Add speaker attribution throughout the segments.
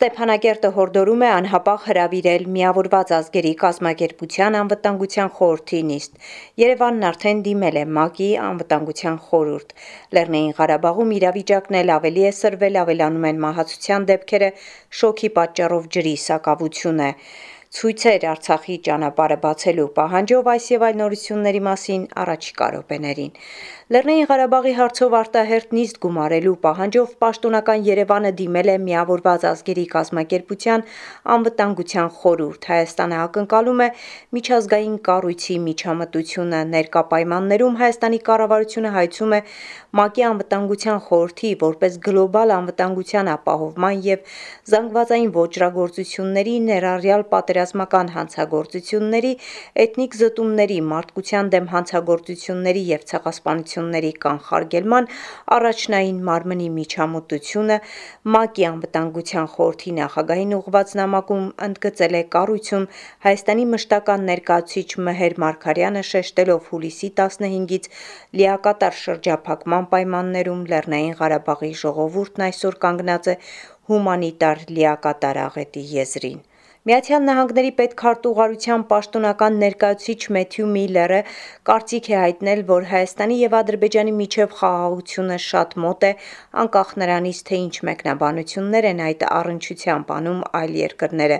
Speaker 1: Ստեփանակերտը հորդորում է անհապաղ հրավիրել միավորված ազգերի կազմակերպության անվտանգության խորհրդի նիստ։ Երևանն արդեն դիմել է ՄԱԿ-ի անվտանգության խորհուրդ։ Լեռնային Ղարաբաղում իրավիճակն էլ ավելի է սրվել, ավելանում են մահացության դեպքերը, շոկի պատճառով ջրի սակավություն է ցույցեր Արցախի ճանապարհը բացելու պահանջով այս եւ այլ նորությունների մասին առաջիկա րոպեներին։ Լեռնային Ղարաբաղի հարցով արտահերտ նիստ գումարելու պահանջով պաշտոնական Երևանը դիմել է Միավորված ազգերի կազմակերպության անվտանգության խորհուրդ։ Հայաստանը ակնկալում է միջազգային կառույցի միջամտությունը ներկա պայմաններում Հայաստանի կառավարությունը հայցում է ՄԱԿ-ի անվտանգության խորհրդի որպես գլոբալ անվտանգության ապահովման եւ զանգվածային ոճրագործությունների ներառյալ պատերազմական հանցագործությունների, էթնիկ զտումների, մարդկության դեմ հանցագործությունների եւ ցեղասպանությունների կանխարգելման առաջնային մարմնի միջամտությունը ՄԱԿ-ի անվտանգության խորհրդի նախագահին ուղղված նամակում ընդգծել է կառույցում Հայաստանի մշտական ներկայացուցիչ Մհեր Մարգարյանը շեշտելով հուլիսի 15-ից լիակատար շրջափակման պայմաններում Լեռնային Ղարաբաղի ժողովուրդն այսօր կանգնած է հումանիտար լիակատար աղետի եզրին։ Միացյալ Նահանգների պետքարտուղարության պաշտոնական ներկայացուցիչ Մեթյու Միլլերը կարծիք է հայտնել, որ Հայաստանի եւ Ադրբեջանի միջև խաղաղությունը շատ մոտ է, անկախ նրանից, թե ինչ մեկնաբանություններ են այդ առնչությամբ անում այլ երկրները։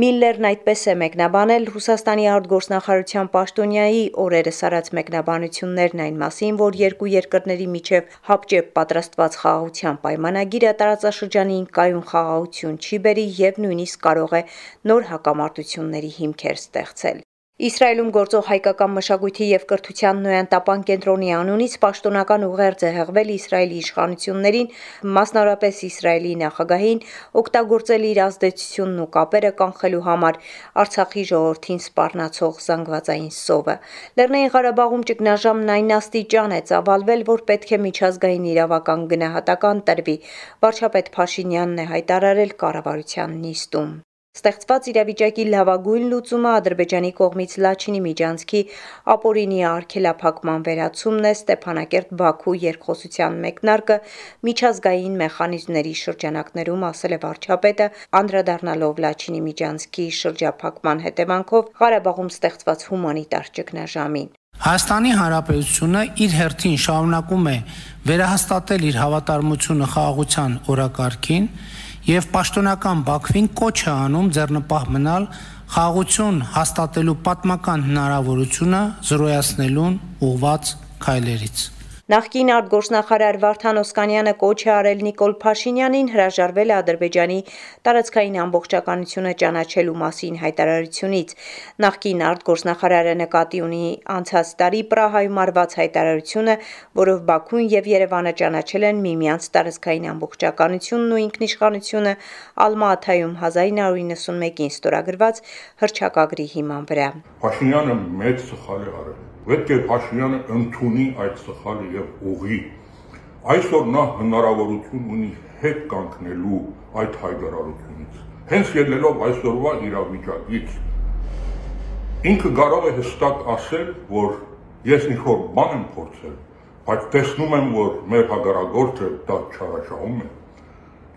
Speaker 1: Միլլերն այդպես է մեկնաբանել. Ռուսաստանի արտգործնախարարության պաշտոնյայի օրերս արած մեկնաբանություններն այն մասին, որ երկու երկրների միջև հապճեպ պատրաստված խաղաղության պայմանագիրը տարածաշրջանին կայուն խաղաղություն չի բերի եւ նույնիսկ կարող է նոր հակամարտությունների հիմքեր ստեղծել։ Իսրայելում գործող հայկական մշակույթի եւ կրթության նոյանտապան կենտրոնի անունից պաշտոնական ուղերձ է հղվել Իսրայելի իշխանություններին, մասնավորապես Իսրայելի նախագահին, օգտագործել իր ազդեցությունն ու կապերը կանխելու համար Արցախի ժողովրդին սպառնացող զանգվածային սովը։ Լեռնային Ղարաբաղում ճգնաժամն այն աստիճան է ծավալվել, որ պետք է միջազգային իրավական գնահատական տրվի։ Վարչապետ Փաշինյանն է հայտարարել կառավարության նիստում։ Ստեղծված իրավիճակի լավագույն լուծումը Ադրբեջանի կողմից Լաչինի միջանցքի ապօրինի արգելափակման վերացումն է Ստեփանակերտ-Բաքու երկխոսության մեկնարկը միջազգային մեխանիզմների շրջանակներում, ասել է վարչապետը, անդրադառնալով Լաչինի միջանցքի շրջափակման հետևանքով Ղարաբաղում ստեղծված հումանիտար ճգնաժամին։
Speaker 2: Հայաստանի Հանրապետությունը իր հերթին շարունակում է վերահաստատել իր հավատարմությունը խաղաղության օրակարգին եւ պաշտոնական Բաքվին կոչ է անում ձեռնպահ մնալ խաղաղություն հաստատելու պատմական հնարավորությունը զրոյացնելուն ուղված քայլերից։
Speaker 1: Նախկին արտգործնախարար Վարդան Օսկանյանը կոչ է արել Նիկոլ Փաշինյանին հրաժարվել ադրբեջանի տարածքային ամբողջականությունը ճանաչելու մասին հայտարարությունից։ Նախկին արտգործնախարարը նկատի ունի անցած տարի Պրահայում արված հայտարարությունը, որով Բաքուն եւ Երևանը ճանաչել են միմյանց տարածքային ամբողջականությունն ու ինքնիշխանությունը Ալմա-Աթայում 1991-ին ստորագրված հրճակագրի հիման վրա։
Speaker 3: Փաշինյանը մեծ սխալ է արել Պետք է Փաշինյանը ընդունի այդ սխալը եւ ուղի։ Այսօր նա հնարավորություն ունի հետ կանգնելու այդ հայտարարությունից։ Հենց ելնելով այսօրվա իրավիճակից ինքը կարող է հստակ ասել, որ ես ինչ-որ բան եմ փորձել, բայց տեսնում եմ, որ մեր հագարագործը դա չարաշահում է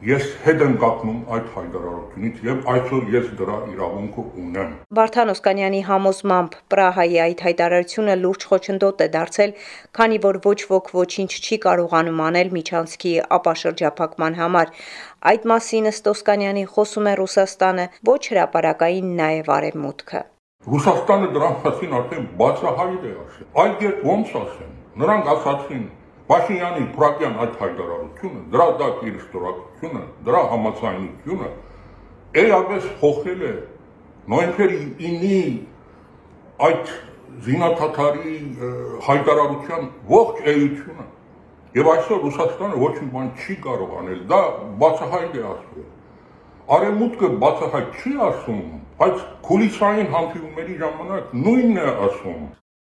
Speaker 3: Ես հետ եմ կապնում այդ հայտարարությունից եւ այսօր ես դրա իրավունքը ունեմ։
Speaker 1: Վարդան Օսկանյանի համոզմամբ Պրահայի այդ հայտարարությունը լուրջ խոչընդոտ է դարձել, քանի որ ոչ ոք ոչինչ չի կարողանում անել միջանցքի ապաշրջափակման համար։ Այդ մասին ըստ Օսկանյանի խոսում է Ռուսաստանը, ոչ հրաապարակային նաեւ արևմուտքը։
Speaker 3: Ռուսաստանը դրա մասին արդեն բացահայտ է ասել։ Այդ երբ ոնց ասեն։ Նրանք ասացին Փաշինյանի փրակյան այդ հայտարարությունը, դրա դակ իր ստորակությունը, դրա համացայնությունը էապես փոխել է նոյեմբերի 9-ի այդ զինաթաթարի հայտարարության ողջ էությունը եւ այսօր Ռուսաստանը ոչ մի բան չի կարող անել դա բացահայտ է ասում Արևմուտքը բացահայտ չի ասում բայց քուլիսային հանդիպումների ժամանակ նույնն է ասում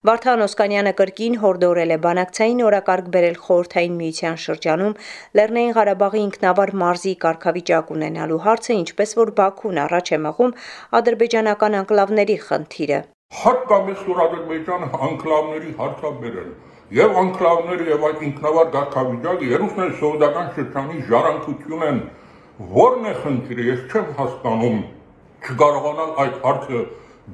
Speaker 1: Վարդան Օսկանյանը կրկին հորդորել է բանակցային օրակարգ բերել խորհրդային միության շրջանում Լեռնային Ղարաբաղի ինքնավար մարզի կարգավիճակ ունենալու հարցը, ինչպես որ Բաքուն առաջ է մղում ադրբեջանական անկլավների խնդիրը։
Speaker 3: Հատկապես որ Ադրբեջանը անկլավների հարցը բերել եւ անկլավները եւ այդ ինքնավար կարգավիճակը երուսն սովետական շրջանի ժառանգություն են Ո՞րն է խնդիրը, ես չեմ հասկանում չկարողանալ այդ հարցը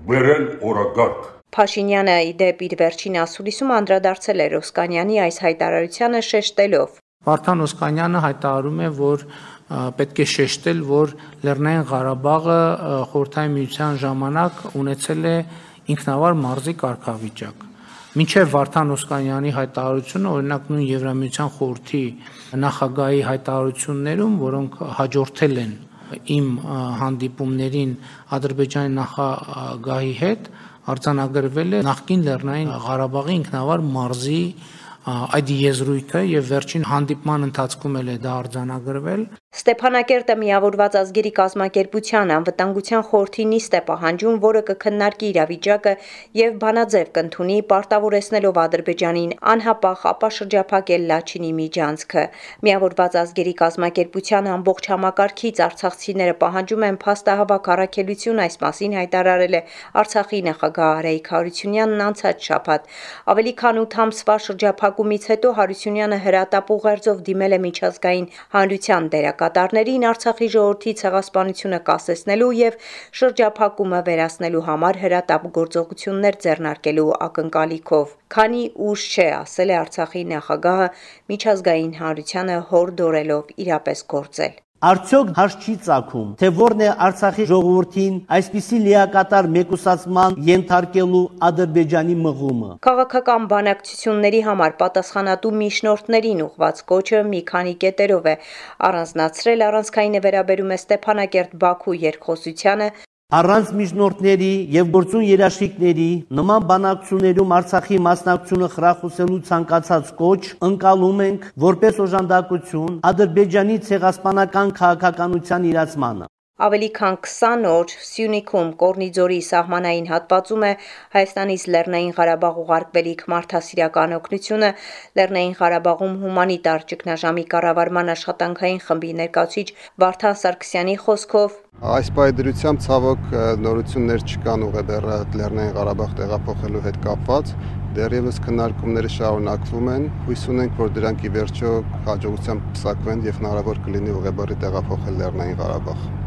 Speaker 3: բերել օրագարկ։
Speaker 1: Փաշինյանը ի դեպ իր վերջին ասուլիսում անդրադարձել էր Օսկանյանի այս հայտարարությանը շեշտելով.
Speaker 2: Վարդան Օսկանյանը հայտարարում է, որ պետք է շեշտել, որ Լեռնային Ղարաբաղը խորհրդային միության ժամանակ ունեցել է ինքնավար մարզի կարգավիճակ։ Մինչև Վարդան Օսկանյանի հայտարարությունը, օրինակ նույն Եվրամիության խորհրդի նախագահի հայտարարություններում, որոնք հաջորդել են իմ հանդիպումներին Ադրբեջանի նախագահի հետ, արձանագրվել է նախկին Լեռնային Ղարաբաղի ինքնավար մարզի այդ եզրույթը եւ վերջին հանդիպման ընթացքում էլ է դա արձանագրվել
Speaker 1: Ստեփանակերտը միավորված ազգերի կազմակերպության անվտանգության խորհրդի նիստ է պահանջում, որը կքննարկի իրավիճակը եւ բանաձև կընդունի պարտավորեցնելով Ադրբեջանին անհապաղ ապաշրջափակել Լաչինի միջանցքը։ Միավորված ազգերի կազմակերպության ամբողջ համակարգից արցախցիները պահանջում են փաստահավաք առաքելություն այս մասին հայտարարել է Արցախի նախագահ Արայիկ Հարությունյանն անցած շաբաթ։ Ավելի քան 8 ամսվա շրջափակումից հետո Հարությունյանը հրատապ ուղերձով դիմել է միջազգային հանրության դերակ կատարներին Արցախի ժողովրդի ցեղասպանությունը կասեցնելու եւ շրջափակումը վերացնելու համար հրատապ գործողություններ ձեռնարկելու ակնկալիքով։ Քանի ուշ չէ, ասել է Արցախի նախագահը միջազգային հանրությանը հորդորելով իրապես գործել։
Speaker 4: Արդյոք հարց չի ցակում, թե ո՞րն է Արցախի ժողովրդին այսպիսի լիակատար մեկուսացման ենթարկելու Ադրբեջանի մղումը։
Speaker 1: Քաղաքական բանակցությունների համար պատասխանատու միջնորդներին ուղված կոչը մի քանի կետերով է. Առանձնացրել առանցքայինը վերաբերում է Ստեփանակերտ-Բաքու երկխոսությանը,
Speaker 4: Առանց միջնորդների եւ գործուն երաշխիքների նման բանակցություններում Արցախի մասնակցությունը խրախուսելու ցանկացած կոչ ընկալում ենք որպես օժանդակություն Ադրբեջանի ցեղասպանական քաղաքականության իրացմանը։
Speaker 1: Ավելի քան 20 օր Սյունիքում Կորնիձորի սահմանային հատվածում է Հայաստանից Լեռնային Ղարաբաղ ուղարկվելիք մարդասիրական օգնությունը Լեռնային Ղարաբաղում հումանիտար ճգնաժամի կառավարման աշխատանքային խմբի ներկայացուցիչ Վարդան Սարգսյանի խոսքով.
Speaker 5: Այս պայդրությամբ ցավոք նորություններ չկան ուղեբեռը Լեռնային Ղարաբաղ տեղափոխելու հետ կապված դեռևս քննարկումները շարունակվում են։ Հույս ունենք, որ դրանք ի վերջո հաջողությամբ կսակվեն եւ հնարավոր կլինի ուղեբեռի տեղափոխել Լեռնային Ղարաբաղ։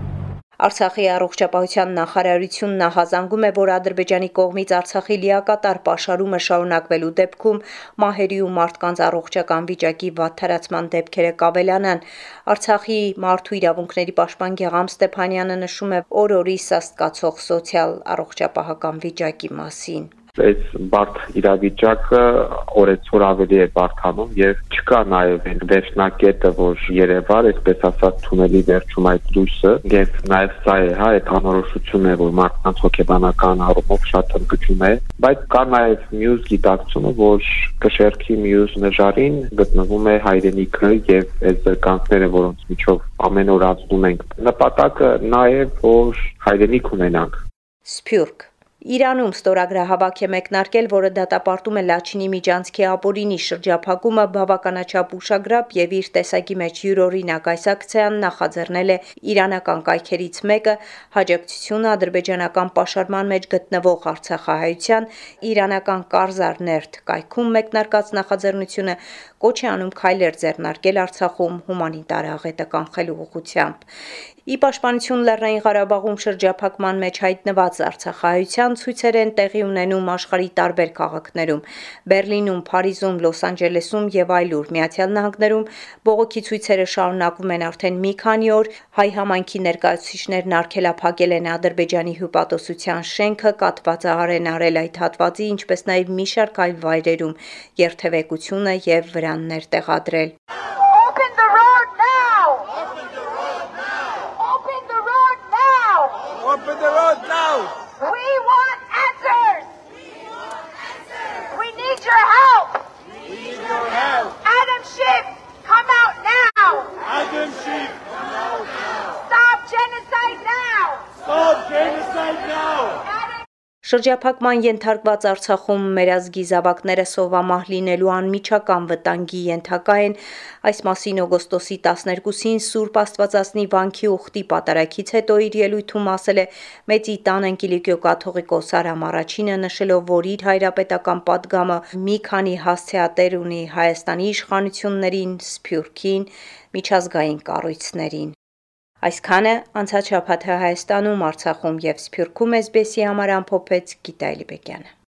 Speaker 1: Արցախի առողջապահության նախարարությունն ահազանգում է, որ Ադրբեջանի կողմից Արցախի լիակատար պաշարումը շարունակվելու դեպքում մահերի ու մարդկանց առողջական վիճակի վատթարացման դեպքերը կավելանան։ Արցախի մարդու իրավունքների պաշտպան Գեգամ Ստեփանյանը նշում է օր-օրի սաստկացող սոցիալ առողջապահական վիճակի մասին
Speaker 6: այս բարդ իրավիճակը օրեցօր ավելի է բարդանում եւ չկա նաեւ այն վերջնակետը, որ Երևան, այսպես ասած, թունելի վերջում այդ լույսը, եւ նաեւ սա է, հա, այդ անորոշությունն է, որ մարդկանց հոգեբանական առումով շատ ընդգծում է, բայց կա նաեւ մյուս գիտակցումը, որ կշերքի մյուս նժարին գտնվում է հայրենիքը եւ այդ զրկանքները, որոնց միջով ամեն օր ազդում ենք։ Նպատակը նաեւ որ հայրենիք ունենանք։
Speaker 1: Սփյուռք Իրանում ստորագրահավաք է մեկնարկել, որը դատապարտում է Լաչինի միջանցքի ապօրինի շրջափակումը բավականաչափ ուշագրավ եւ իր տեսակի մեջ յուրօրինակ այս ակցիան նախաձեռնել է իրանական կայքերից մեկը հաջակցությունը ադրբեջանական պաշարման մեջ գտնվող Արցախահայության իրանական Կարզարներթ կայքում մեկնարկած նախաձեռնությունը կոչ է անում քայլեր ձեռնարկել Արցախում հումանիտար աղետը կանխելու ուղղությամբ։ Ի պաշտպանություն Լեռնային Ղարաբաղում շրջափակման մեջ հայտնված Արցախահայության ցույցեր են տեղի ունենում աշխարհի տարբեր քաղաքներում՝ Բերլինում, Փարիզում, Լոս Անջելեսում եւ այլուր։ Միացյալ Նահանգներում բողոքի ցույցերը շարունակվում են արդեն մի քանի օր։ Հայ համայնքի ներկայացուցիչներն արգելափակել են Ադրբեջանի հյուպատոսության շենքը, կատվածահար են արել այդ հատվածի, ինչպես նաեւ մի շարք այլ վայրերում երթևեկությունը եւ վրաններ տեղադրել։
Speaker 7: Open the road now!
Speaker 8: We want answers! We need your help!
Speaker 7: We need your help!
Speaker 8: Adam Schiff, come out now!
Speaker 7: Adam Schiff, come out now!
Speaker 8: Stop genocide now!
Speaker 7: Stop genocide now!
Speaker 1: Շրջափակման ենթարկված Արցախում մերազգի զավակները սովամահ լինելու անմիջական վտանգի ենթակա են։ Այս մասին օգոստոսի 12-ին Սուրբ Աստվածածնի վանքի ուխտի պատարակից հետո իր ելույթում ասել է. Մեծի տան Անկիլիկիո կաթողիկոս Արամ Արաչինը նշելով, որ իր հայրապետական падգամը մի քանի հասցեատեր ունի Հայաստանի իշխանություններին, Սփյուռքին, միջազգային կառույցներին։ Այսքանը անցած շաբաթը Հայաստանում, Արցախում եւ Սփյուռքում էսբեսի համար ամփոփեց Գիտա Էլիբեկյանը։